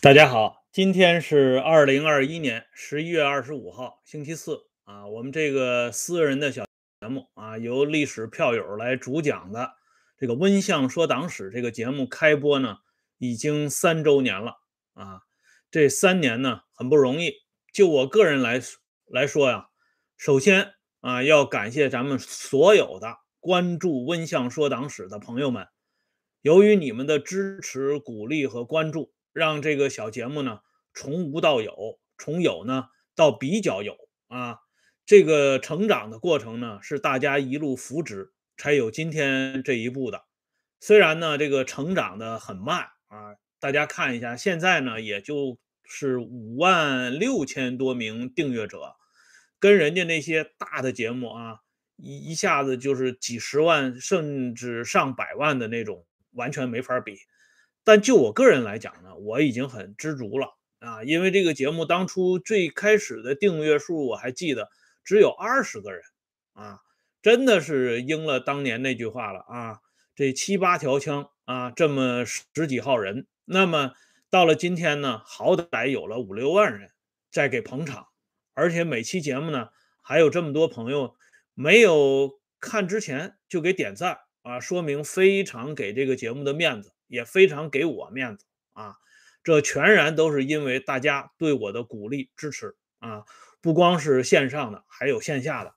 大家好，今天是二零二一年十一月二十五号，星期四啊。我们这个私人的小节目啊，由历史票友来主讲的这个《温相说党史》这个节目开播呢，已经三周年了啊。这三年呢，很不容易。就我个人来来说呀，首先啊，要感谢咱们所有的关注《温相说党史》的朋友们，由于你们的支持、鼓励和关注。让这个小节目呢从无到有，从有呢到比较有啊，这个成长的过程呢是大家一路扶持才有今天这一步的。虽然呢这个成长的很慢啊，大家看一下，现在呢也就是五万六千多名订阅者，跟人家那些大的节目啊一一下子就是几十万甚至上百万的那种，完全没法比。但就我个人来讲呢，我已经很知足了啊，因为这个节目当初最开始的订阅数我还记得只有二十个人啊，真的是应了当年那句话了啊，这七八条枪啊，这么十几号人，那么到了今天呢，好歹有了五六万人在给捧场，而且每期节目呢还有这么多朋友没有看之前就给点赞啊，说明非常给这个节目的面子。也非常给我面子啊！这全然都是因为大家对我的鼓励支持啊！不光是线上的，还有线下的。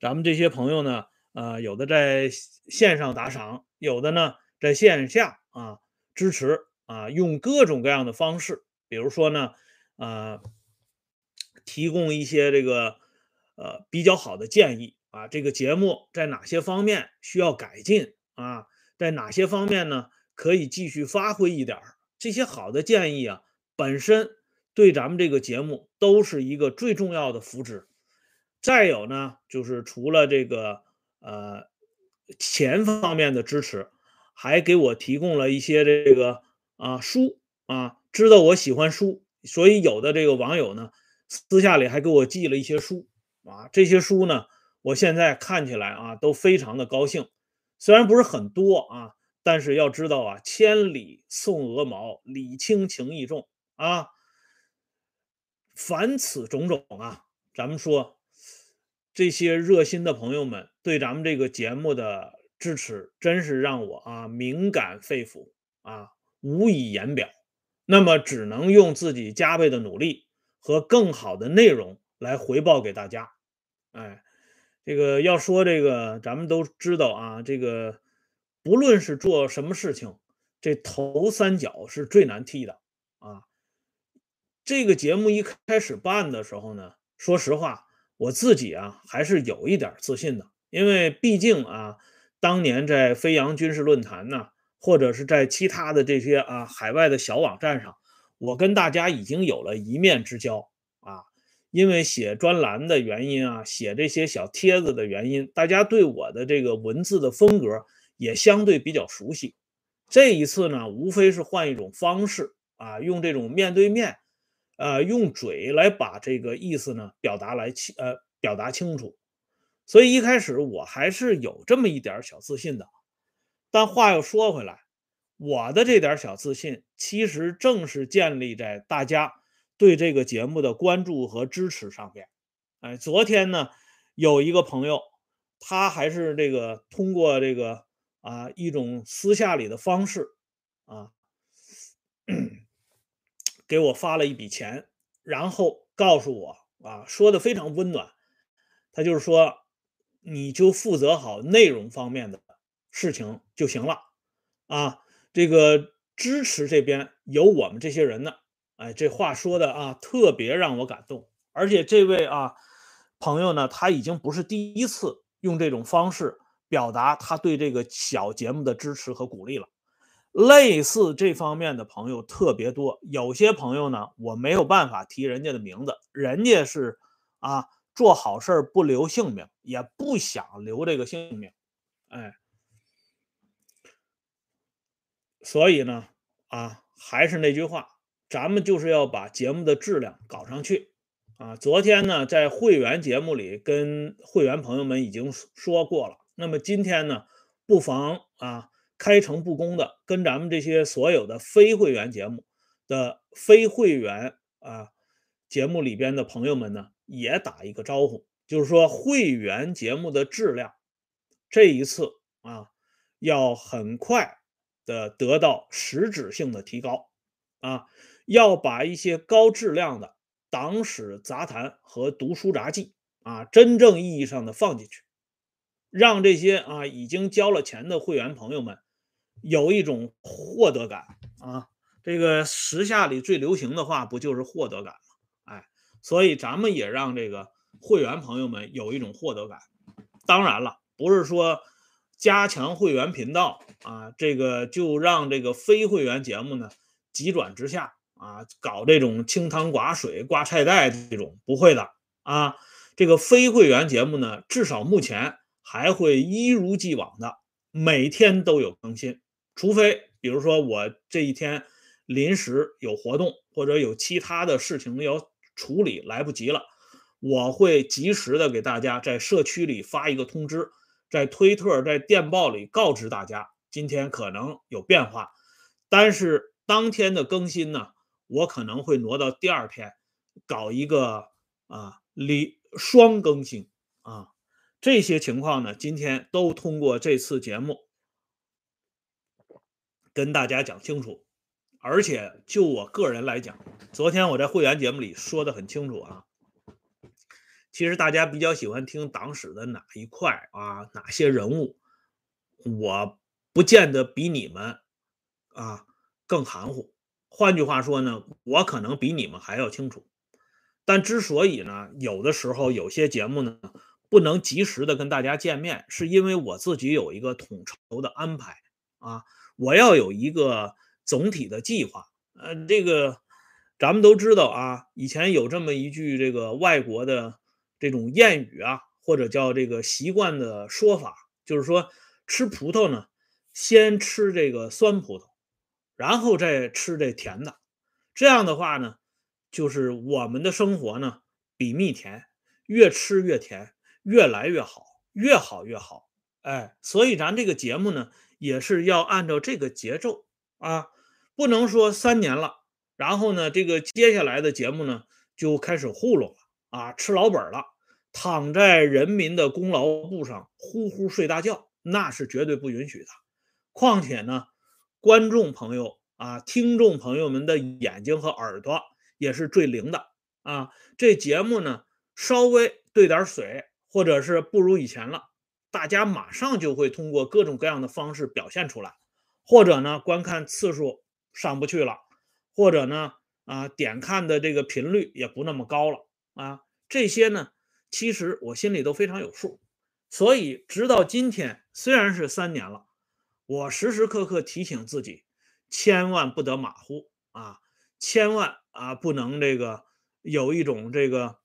咱们这些朋友呢，呃，有的在线上打赏，有的呢在线下啊支持啊，用各种各样的方式，比如说呢，呃，提供一些这个呃比较好的建议啊，这个节目在哪些方面需要改进啊，在哪些方面呢？可以继续发挥一点这些好的建议啊，本身对咱们这个节目都是一个最重要的福祉。再有呢，就是除了这个呃钱方面的支持，还给我提供了一些这个啊书啊，知道我喜欢书，所以有的这个网友呢私下里还给我寄了一些书啊。这些书呢，我现在看起来啊都非常的高兴，虽然不是很多啊。但是要知道啊，千里送鹅毛，礼轻情意重啊。凡此种种啊，咱们说这些热心的朋友们对咱们这个节目的支持，真是让我啊敏感肺腑啊，无以言表。那么只能用自己加倍的努力和更好的内容来回报给大家。哎，这个要说这个，咱们都知道啊，这个。不论是做什么事情，这头三脚是最难踢的啊。这个节目一开始办的时候呢，说实话，我自己啊还是有一点自信的，因为毕竟啊，当年在飞扬军事论坛呢，或者是在其他的这些啊海外的小网站上，我跟大家已经有了一面之交啊。因为写专栏的原因啊，写这些小帖子的原因，大家对我的这个文字的风格。也相对比较熟悉，这一次呢，无非是换一种方式啊，用这种面对面，呃，用嘴来把这个意思呢表达来清，呃，表达清楚。所以一开始我还是有这么一点小自信的。但话又说回来，我的这点小自信，其实正是建立在大家对这个节目的关注和支持上面。哎，昨天呢，有一个朋友，他还是这个通过这个。啊，一种私下里的方式，啊，给我发了一笔钱，然后告诉我，啊，说的非常温暖，他就是说，你就负责好内容方面的事情就行了，啊，这个支持这边有我们这些人呢，哎，这话说的啊，特别让我感动，而且这位啊朋友呢，他已经不是第一次用这种方式。表达他对这个小节目的支持和鼓励了，类似这方面的朋友特别多。有些朋友呢，我没有办法提人家的名字，人家是啊，做好事不留性命，也不想留这个性命，哎，所以呢，啊，还是那句话，咱们就是要把节目的质量搞上去啊。昨天呢，在会员节目里跟会员朋友们已经说过了。那么今天呢，不妨啊开诚布公的跟咱们这些所有的非会员节目的非会员啊节目里边的朋友们呢，也打一个招呼，就是说会员节目的质量这一次啊要很快的得到实质性的提高啊，要把一些高质量的党史杂谈和读书杂记啊真正意义上的放进去。让这些啊已经交了钱的会员朋友们有一种获得感啊，这个时下里最流行的话不就是获得感吗？哎，所以咱们也让这个会员朋友们有一种获得感。当然了，不是说加强会员频道啊，这个就让这个非会员节目呢急转直下啊，搞这种清汤寡水、挂菜袋这种不会的啊。这个非会员节目呢，至少目前。还会一如既往的每天都有更新，除非比如说我这一天临时有活动或者有其他的事情要处理来不及了，我会及时的给大家在社区里发一个通知，在推特、在电报里告知大家今天可能有变化，但是当天的更新呢，我可能会挪到第二天搞一个啊里双更新啊。这些情况呢，今天都通过这次节目跟大家讲清楚。而且就我个人来讲，昨天我在会员节目里说的很清楚啊。其实大家比较喜欢听党史的哪一块啊？哪些人物？我不见得比你们啊更含糊。换句话说呢，我可能比你们还要清楚。但之所以呢，有的时候有些节目呢。不能及时的跟大家见面，是因为我自己有一个统筹的安排啊，我要有一个总体的计划。呃，这个咱们都知道啊，以前有这么一句这个外国的这种谚语啊，或者叫这个习惯的说法，就是说吃葡萄呢，先吃这个酸葡萄，然后再吃这甜的。这样的话呢，就是我们的生活呢比蜜甜，越吃越甜。越来越好，越好越好，哎，所以咱这个节目呢，也是要按照这个节奏啊，不能说三年了，然后呢，这个接下来的节目呢就开始糊弄了啊，吃老本了，躺在人民的功劳簿上呼呼睡大觉，那是绝对不允许的。况且呢，观众朋友啊，听众朋友们的眼睛和耳朵也是最灵的啊，这节目呢稍微兑点水。或者是不如以前了，大家马上就会通过各种各样的方式表现出来，或者呢观看次数上不去了，或者呢啊点看的这个频率也不那么高了啊，这些呢其实我心里都非常有数，所以直到今天虽然是三年了，我时时刻刻提醒自己，千万不得马虎啊，千万啊不能这个有一种这个。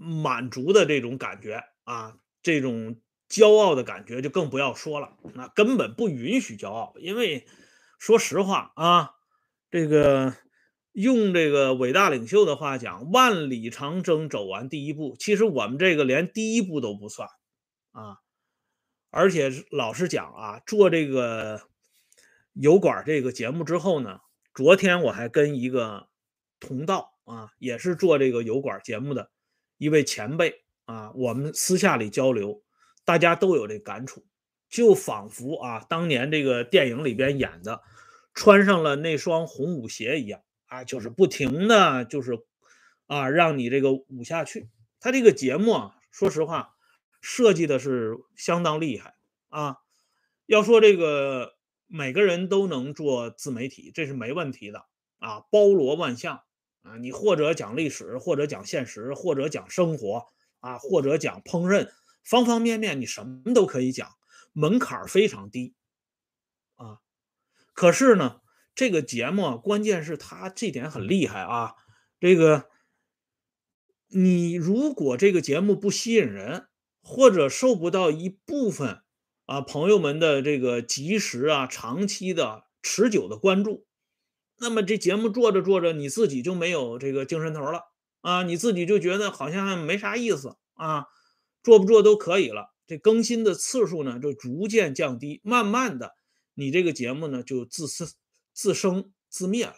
满足的这种感觉啊，这种骄傲的感觉就更不要说了。那根本不允许骄傲，因为说实话啊，这个用这个伟大领袖的话讲，万里长征走完第一步，其实我们这个连第一步都不算啊。而且老实讲啊，做这个油管这个节目之后呢，昨天我还跟一个同道啊，也是做这个油管节目的。一位前辈啊，我们私下里交流，大家都有这感触，就仿佛啊，当年这个电影里边演的，穿上了那双红舞鞋一样啊，就是不停的就是啊，让你这个舞下去。他这个节目啊，说实话，设计的是相当厉害啊。要说这个每个人都能做自媒体，这是没问题的啊，包罗万象。啊，你或者讲历史，或者讲现实，或者讲生活，啊，或者讲烹饪，方方面面，你什么都可以讲，门槛非常低，啊，可是呢，这个节目关键是它这点很厉害啊，这个你如果这个节目不吸引人，或者受不到一部分啊朋友们的这个及时啊、长期的、持久的关注。那么这节目做着做着，你自己就没有这个精神头了啊！你自己就觉得好像没啥意思啊，做不做都可以了。这更新的次数呢，就逐渐降低，慢慢的，你这个节目呢就自私自生自灭了。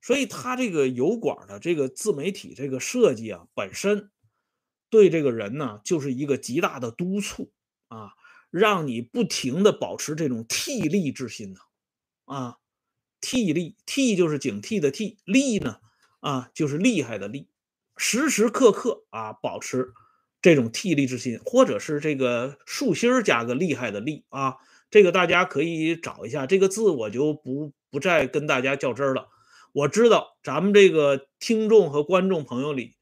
所以他这个油管的这个自媒体这个设计啊，本身对这个人呢就是一个极大的督促啊，让你不停的保持这种惕厉之心呢啊，惕力惕就是警惕的惕，力呢啊就是厉害的厉，时时刻刻啊保持这种惕力之心，或者是这个竖心加个厉害的厉啊，这个大家可以找一下这个字，我就不不再跟大家较真了。我知道咱们这个听众和观众朋友里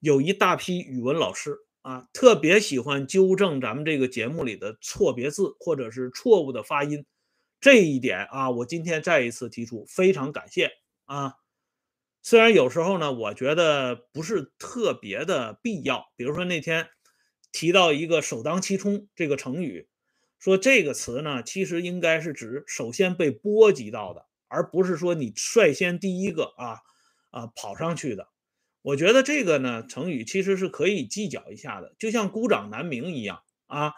有一大批语文老师啊，特别喜欢纠正咱们这个节目里的错别字或者是错误的发音。这一点啊，我今天再一次提出，非常感谢啊。虽然有时候呢，我觉得不是特别的必要。比如说那天提到一个“首当其冲”这个成语，说这个词呢，其实应该是指首先被波及到的。而不是说你率先第一个啊啊跑上去的，我觉得这个呢成语其实是可以计较一下的，就像孤掌难鸣一样啊。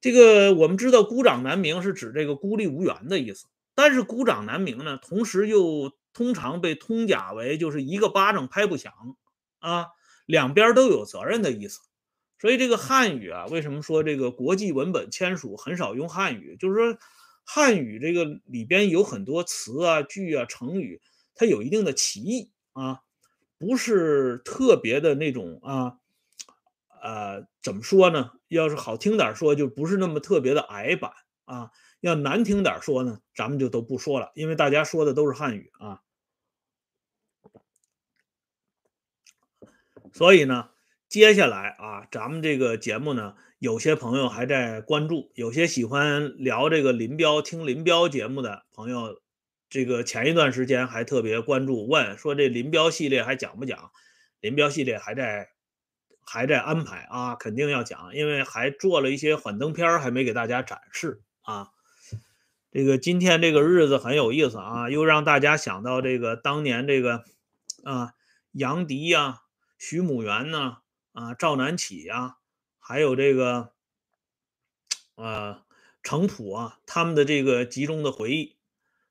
这个我们知道孤掌难鸣是指这个孤立无援的意思，但是孤掌难鸣呢，同时又通常被通假为就是一个巴掌拍不响啊，两边都有责任的意思。所以这个汉语啊，为什么说这个国际文本签署很少用汉语，就是说。汉语这个里边有很多词啊、句啊、成语，它有一定的歧义啊，不是特别的那种啊，呃，怎么说呢？要是好听点说，就不是那么特别的矮板啊；要难听点说呢，咱们就都不说了，因为大家说的都是汉语啊。所以呢，接下来啊，咱们这个节目呢。有些朋友还在关注，有些喜欢聊这个林彪、听林彪节目的朋友，这个前一段时间还特别关注，问说这林彪系列还讲不讲？林彪系列还在还在安排啊，肯定要讲，因为还做了一些幻灯片，还没给大家展示啊。这个今天这个日子很有意思啊，又让大家想到这个当年这个啊杨迪呀、徐母元呐、啊赵南起呀。还有这个，呃，程普啊，他们的这个集中的回忆，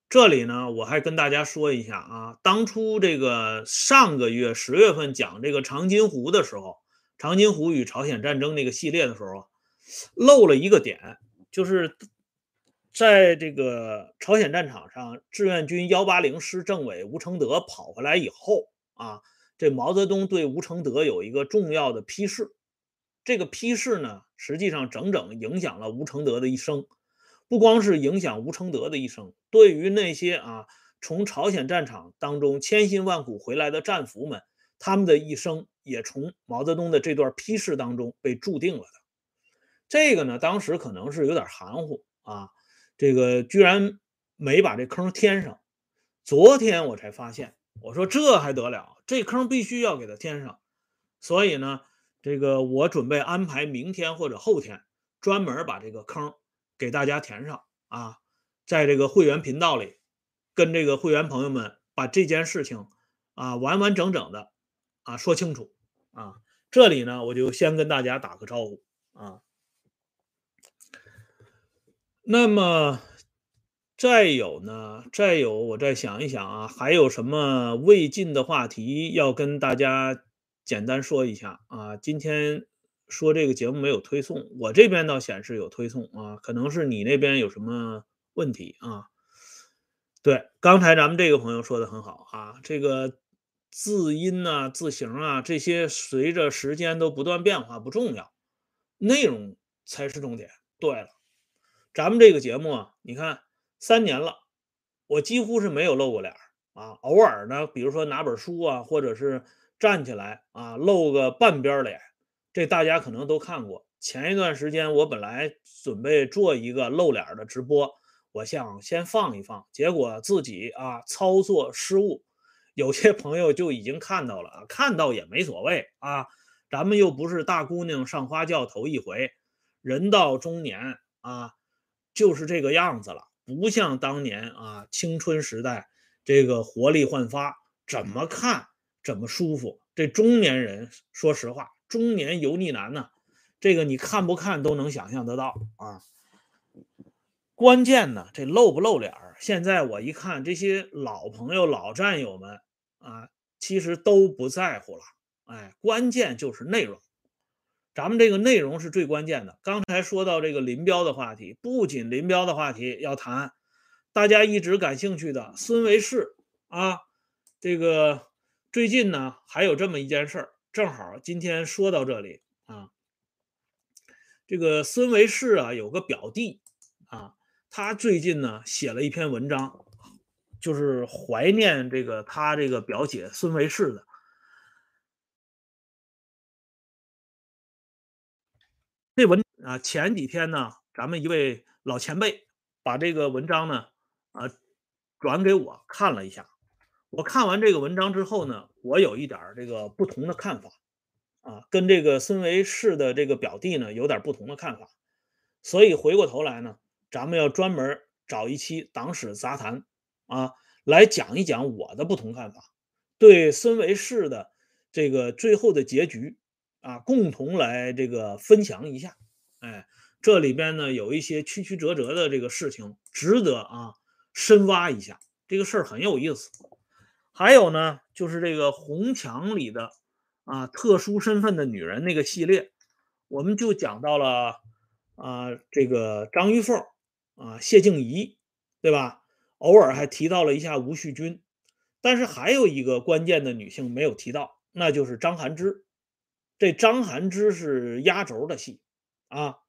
这里呢，我还跟大家说一下啊，当初这个上个月十月份讲这个长津湖的时候，长津湖与朝鲜战争那个系列的时候，漏了一个点，就是在这个朝鲜战场上，志愿军幺八零师政委吴承德跑回来以后啊，这毛泽东对吴承德有一个重要的批示。这个批示呢，实际上整整影响了吴承德的一生，不光是影响吴承德的一生，对于那些啊从朝鲜战场当中千辛万苦回来的战俘们，他们的一生也从毛泽东的这段批示当中被注定了的。这个呢，当时可能是有点含糊啊，这个居然没把这坑填上。昨天我才发现，我说这还得了，这坑必须要给它填上。所以呢。这个我准备安排明天或者后天，专门把这个坑给大家填上啊，在这个会员频道里，跟这个会员朋友们把这件事情啊完完整整的啊说清楚啊。这里呢，我就先跟大家打个招呼啊。那么再有呢，再有我再想一想啊，还有什么未尽的话题要跟大家？简单说一下啊，今天说这个节目没有推送，我这边倒显示有推送啊，可能是你那边有什么问题啊？对，刚才咱们这个朋友说的很好啊，这个字音啊、字形啊这些随着时间都不断变化不重要，内容才是重点。对了，咱们这个节目啊，你看三年了，我几乎是没有露过脸啊，偶尔呢，比如说拿本书啊，或者是。站起来啊，露个半边脸，这大家可能都看过。前一段时间我本来准备做一个露脸的直播，我想先放一放，结果自己啊操作失误，有些朋友就已经看到了，看到也没所谓啊，咱们又不是大姑娘上花轿头一回，人到中年啊就是这个样子了，不像当年啊青春时代这个活力焕发，怎么看？怎么舒服？这中年人，说实话，中年油腻男呢，这个你看不看都能想象得到啊。关键呢，这露不露脸儿？现在我一看，这些老朋友、老战友们啊，其实都不在乎了。哎，关键就是内容，咱们这个内容是最关键的。刚才说到这个林彪的话题，不仅林彪的话题要谈，大家一直感兴趣的孙维世啊，这个最近呢还有这么一件事儿，正好今天说到这里啊。这个孙维世啊，有个表弟啊，他最近呢写了一篇文章，就是怀念这个他这个表姐孙维世的。这文啊，前几天呢，咱们一位老前辈把这个文章呢啊转给我看了一下。我看完这个文章之后呢，我有一点这个不同的看法。啊，跟这个孙维世的这个表弟呢有点不同的看法，所以回过头来呢，咱们要专门找一期党史杂谈啊，来讲一讲我的不同看法，对孙维世的这个最后的结局啊，共同来这个分享一下。哎，这里边呢有一些曲曲折折的这个事情，值得啊深挖一下。这个事儿很有意思。还有呢，就是这个红墙里的。啊，特殊身份的女人那个系列，我们就讲到了啊，这个张玉凤啊，谢静怡，对吧？偶尔还提到了一下吴旭君，但是还有一个关键的女性没有提到，那就是张涵之。这张涵之是压轴的戏啊，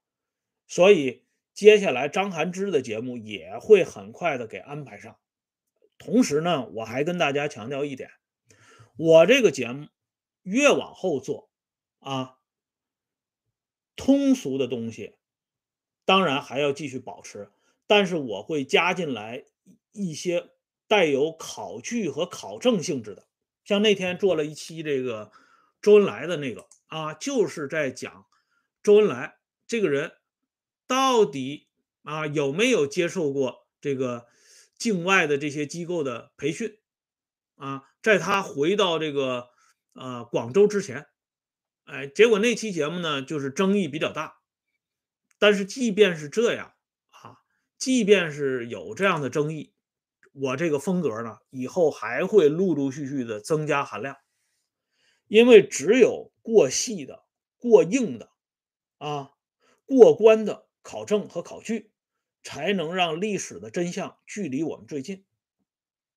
所以接下来张涵之的节目也会很快的给安排上。同时呢，我还跟大家强调一点，我这个节目。越往后做，啊，通俗的东西当然还要继续保持，但是我会加进来一些带有考据和考证性质的，像那天做了一期这个周恩来的那个啊，就是在讲周恩来这个人到底啊有没有接受过这个境外的这些机构的培训啊，在他回到这个。呃，广州之前，哎，结果那期节目呢，就是争议比较大。但是即便是这样啊，即便是有这样的争议，我这个风格呢，以后还会陆陆续续的增加含量。因为只有过细的、过硬的啊、过关的考证和考据，才能让历史的真相距离我们最近。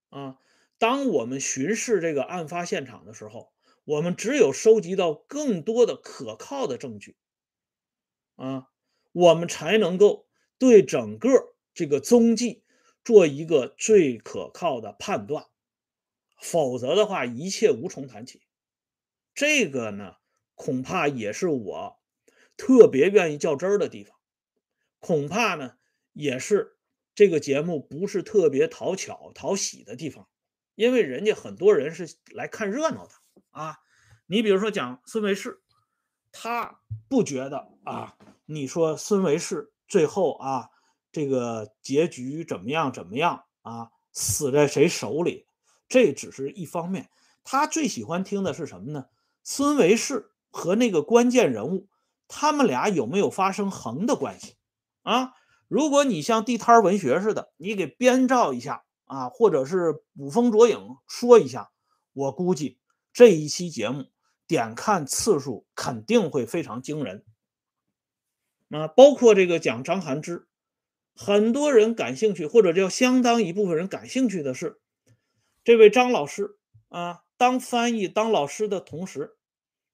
啊，当我们巡视这个案发现场的时候。我们只有收集到更多的可靠的证据，啊，我们才能够对整个这个踪迹做一个最可靠的判断，否则的话，一切无从谈起。这个呢，恐怕也是我特别愿意较真儿的地方，恐怕呢，也是这个节目不是特别讨巧讨喜的地方，因为人家很多人是来看热闹的。啊，你比如说讲孙维世，他不觉得啊，你说孙维世最后啊，这个结局怎么样怎么样啊，死在谁手里，这只是一方面。他最喜欢听的是什么呢？孙维世和那个关键人物，他们俩有没有发生横的关系啊？如果你像地摊文学似的，你给编造一下啊，或者是捕风捉影说一下，我估计。这一期节目点看次数肯定会非常惊人，啊，包括这个讲张涵之，很多人感兴趣，或者叫相当一部分人感兴趣的是，这位张老师啊，当翻译当老师的同时，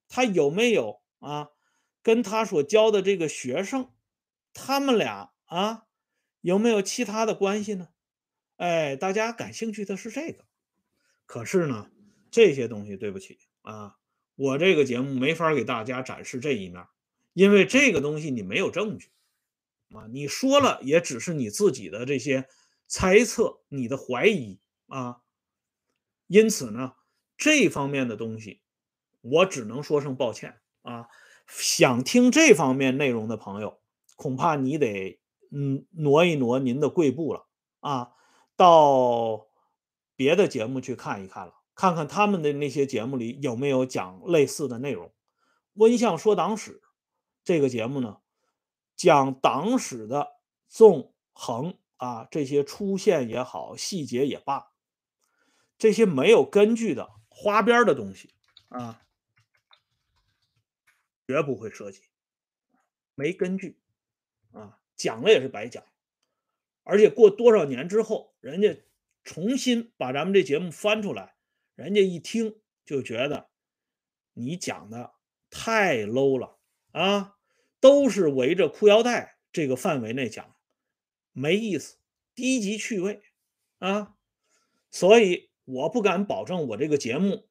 他有没有啊，跟他所教的这个学生，他们俩啊，有没有其他的关系呢？哎，大家感兴趣的是这个，可是呢？这些东西对不起啊，我这个节目没法给大家展示这一面，因为这个东西你没有证据啊，你说了也只是你自己的这些猜测、你的怀疑啊，因此呢，这方面的东西我只能说声抱歉啊。想听这方面内容的朋友，恐怕你得嗯挪一挪您的贵步了啊，到别的节目去看一看了。看看他们的那些节目里有没有讲类似的内容，《温相说党史》这个节目呢，讲党史的纵横啊这些出现也好，细节也罢，这些没有根据的花边的东西啊，绝不会涉及，没根据啊，讲了也是白讲，而且过多少年之后，人家重新把咱们这节目翻出来，人家一听就觉得你讲的太 low 了啊，都是围着裤腰带这个范围内讲。没意思，低级趣味啊！所以我不敢保证我这个节目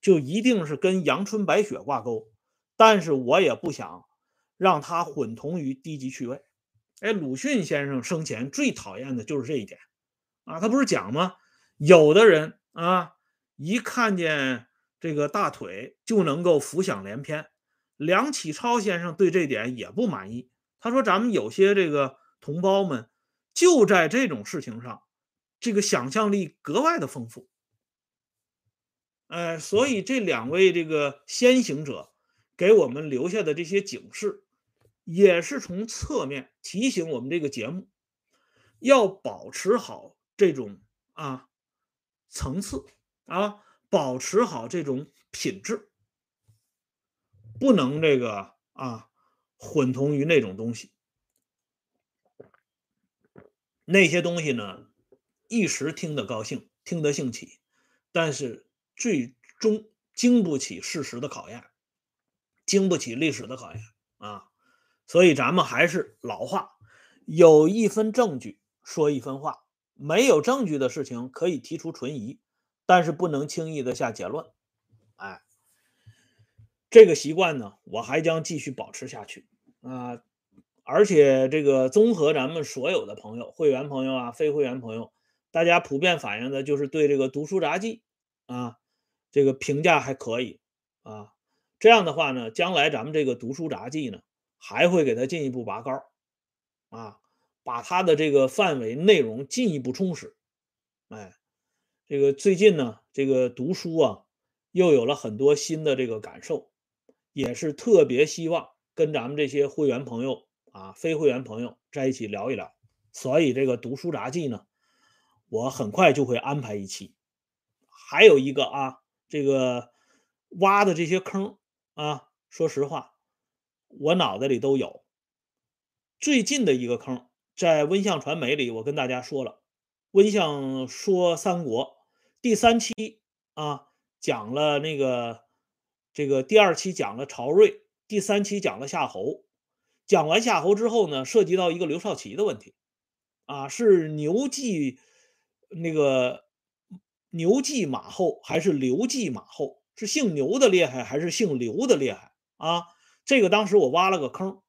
就一定是跟阳春白雪挂钩，但是我也不想让它混同于低级趣味。哎，鲁迅先生生前最讨厌的就是这一点啊！他不是讲吗？有的人啊，一看见这个大腿就能够浮想联翩。梁启超先生对这点也不满意，他说：“咱们有些这个同胞们。”就在这种事情上，这个想象力格外的丰富，哎，所以这两位这个先行者给我们留下的这些警示，也是从侧面提醒我们这个节目要保持好这种啊层次啊，保持好这种品质，不能这个啊混同于那种东西。那些东西呢，一时听得高兴，听得兴起，但是最终经不起事实的考验，经不起历史的考验啊！所以咱们还是老话，有一分证据说一分话，没有证据的事情可以提出存疑，但是不能轻易的下结论。这个习惯呢，我还将继续保持下去啊。而且这个综合咱们所有的朋友、会员朋友啊、非会员朋友，大家普遍反映的就是对这个读书杂记啊，这个评价还可以啊。这样的话呢，将来咱们这个读书杂记呢，还会给它进一步拔高啊，把它的这个范围内容进一步充实。哎，这个最近呢，这个读书啊，又有了很多新的这个感受，也是特别希望跟咱们这些会员朋友。啊，非会员朋友在一起聊一聊，所以这个读书杂记呢，我很快就会安排一期。还有一个啊，这个挖的这些坑啊，说实话，我脑袋里都有。最近的一个坑，在温相传媒里，我跟大家说了，温相说三国第三期啊，讲了那个这个第二期讲了曹睿，第三期讲了夏侯。讲完夏侯之后呢，涉及到一个刘少奇的问题，啊，是牛继那个牛继马后还是刘继马后？是姓牛的厉害还是姓刘的厉害？啊，这个当时我挖了个坑，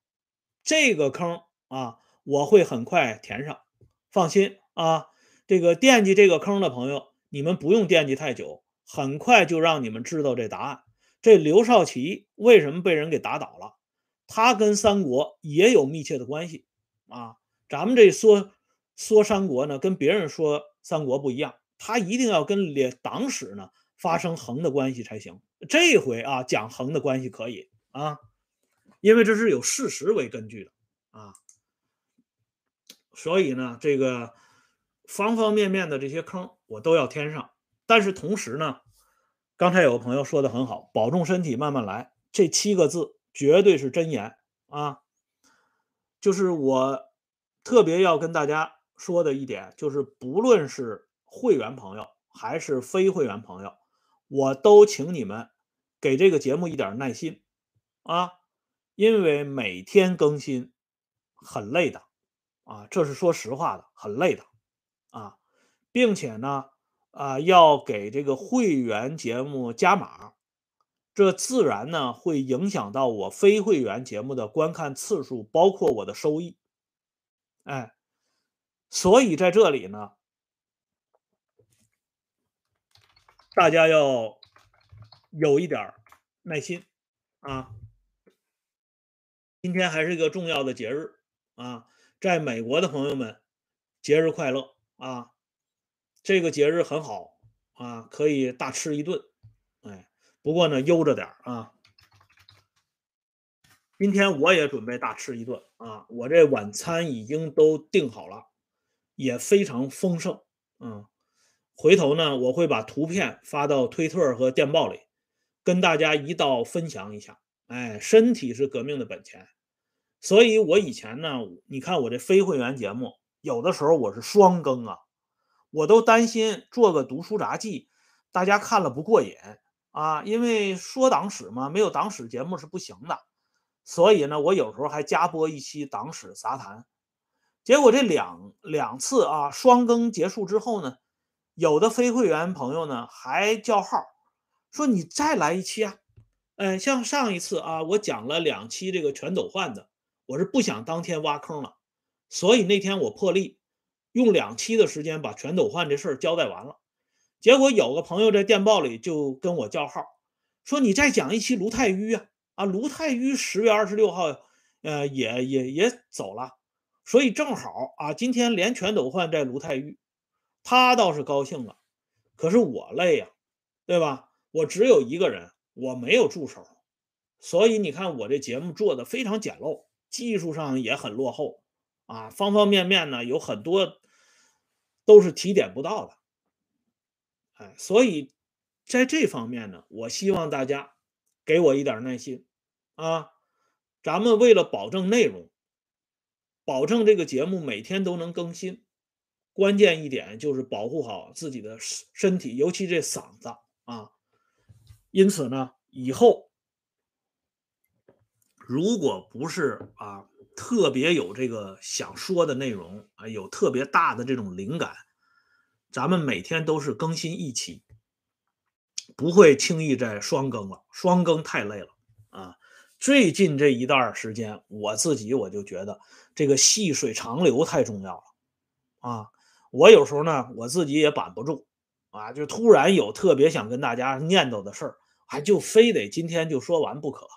这个坑啊，我会很快填上，放心啊。这个惦记这个坑的朋友，你们不用惦记太久，很快就让你们知道这答案。这刘少奇为什么被人给打倒了？他跟三国也有密切的关系啊！咱们这说说三国呢，跟别人说三国不一样，他一定要跟列党史呢发生横的关系才行。这回啊，讲横的关系可以啊，因为这是有事实为根据的啊。所以呢，这个方方面面的这些坑我都要填上。但是同时呢，刚才有个朋友说的很好，保重身体，慢慢来。这七个字。绝对是真言啊！就是我特别要跟大家说的一点，就是不论是会员朋友还是非会员朋友，我都请你们给这个节目一点耐心啊，因为每天更新很累的啊，这是说实话的，很累的啊，并且呢，啊，要给这个会员节目加码。这自然呢会影响到我非会员节目的观看次数，包括我的收益。哎，所以在这里呢，大家要有一点耐心啊。今天还是一个重要的节日啊，在美国的朋友们，节日快乐啊！这个节日很好啊，可以大吃一顿，哎。不过呢，悠着点啊。今天我也准备大吃一顿啊！我这晚餐已经都订好了，也非常丰盛。嗯，回头呢，我会把图片发到推特和电报里，跟大家一道分享一下。哎，身体是革命的本钱，所以我以前呢，你看我这非会员节目，有的时候我是双更啊，我都担心做个读书杂记，大家看了不过瘾。啊，因为说党史嘛，没有党史节目是不行的。所以呢，我有时候还加播一期党史杂谈，结果这两两次啊双更结束之后呢，有的非会员朋友呢还叫号，说你再来一期啊，嗯，像上一次啊，我讲了两期这个全斗焕的，我是不想当天挖坑了，所以那天我破例用两期的时间把全斗焕这事儿交代完了，结果有个朋友在电报里就跟我叫号，说你再讲一期卢泰愚啊。啊，卢泰愚十月二十六号，呃，也也也走了，所以正好啊，今天连全斗焕在卢泰愚，他倒是高兴了，可是我累呀，对吧？我只有一个人，我没有助手，所以你看我这节目做的非常简陋，技术上也很落后啊，方方面面呢有很多都是提点不到的，哎，所以在这方面呢，我希望大家。给我一点耐心啊！咱们为了保证内容，保证这个节目每天都能更新，关键一点就是保护好自己的身体，尤其这嗓子啊。因此呢，以后如果不是啊特别有这个想说的内容啊，有特别大的这种灵感，咱们每天都是更新一期。不会轻易再双更了，双更太累了啊！最近这一段时间，我自己我就觉得这个细水长流太重要了啊！我有时候呢，我自己也板不住啊，就突然有特别想跟大家念叨的事儿，还就非得今天就说完不可，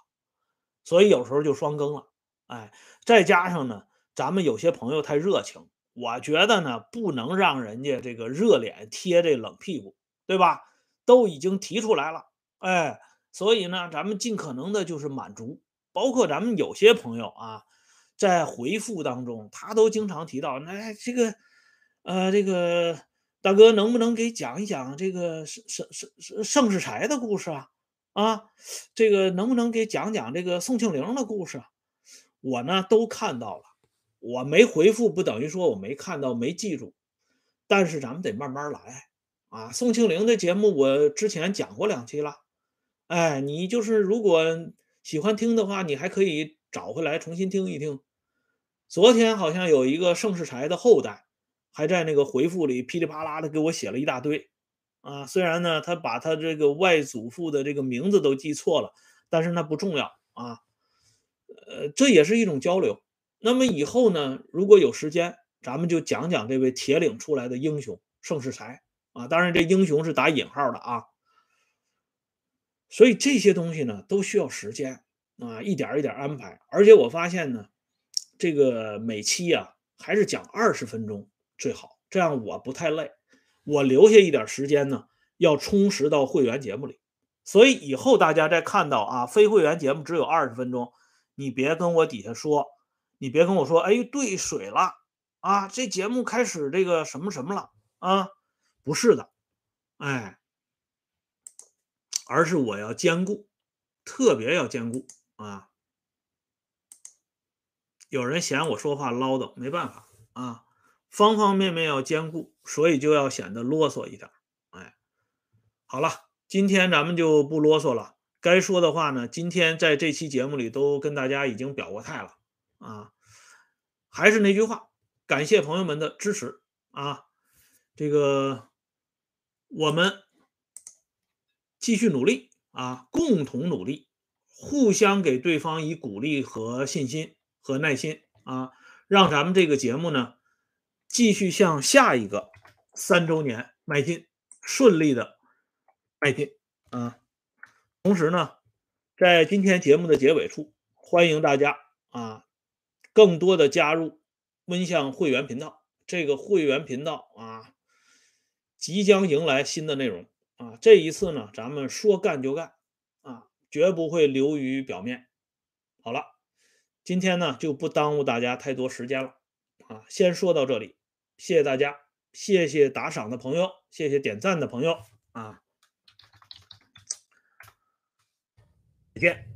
所以有时候就双更了。哎，再加上呢，咱们有些朋友太热情，我觉得呢，不能让人家这个热脸贴这冷屁股，对吧？都已经提出来了，哎，所以呢，咱们尽可能的就是满足，包括咱们有些朋友啊，在回复当中，他都经常提到，那这个，呃，这个大哥能不能给讲一讲这个盛盛盛盛世才的故事啊？啊，这个能不能给讲讲这个宋庆龄的故事？我呢都看到了，我没回复不等于说我没看到没记住，但是咱们得慢慢来。啊，宋庆龄的节目我之前讲过两期了，哎，你就是如果喜欢听的话，你还可以找回来重新听一听。昨天好像有一个盛世才的后代，还在那个回复里噼里啪啦的给我写了一大堆。啊，虽然呢他把他这个外祖父的这个名字都记错了，但是那不重要啊。呃，这也是一种交流。那么以后呢，如果有时间，咱们就讲讲这位铁岭出来的英雄盛世才。啊，当然这英雄是打引号的啊，所以这些东西呢都需要时间啊，一点一点安排。而且我发现呢，这个每期啊还是讲二十分钟最好，这样我不太累，我留下一点时间呢要充实到会员节目里。所以以后大家再看到啊非会员节目只有二十分钟，你别跟我底下说，你别跟我说，哎，兑水了啊，这节目开始这个什么什么了啊。不是的，哎，而是我要兼顾，特别要兼顾啊。有人嫌我说话唠叨，没办法啊，方方面面要兼顾，所以就要显得啰嗦一点。哎，好了，今天咱们就不啰嗦了，该说的话呢，今天在这期节目里都跟大家已经表过态了啊。还是那句话，感谢朋友们的支持啊，这个。我们继续努力啊，共同努力，互相给对方以鼓励和信心和耐心啊，让咱们这个节目呢继续向下一个三周年迈进，顺利的迈进啊。同时呢，在今天节目的结尾处，欢迎大家啊，更多的加入温相会员频道。这个会员频道啊。即将迎来新的内容啊！这一次呢，咱们说干就干啊，绝不会流于表面。好了，今天呢就不耽误大家太多时间了啊，先说到这里，谢谢大家，谢谢打赏的朋友，谢谢点赞的朋友啊，再见。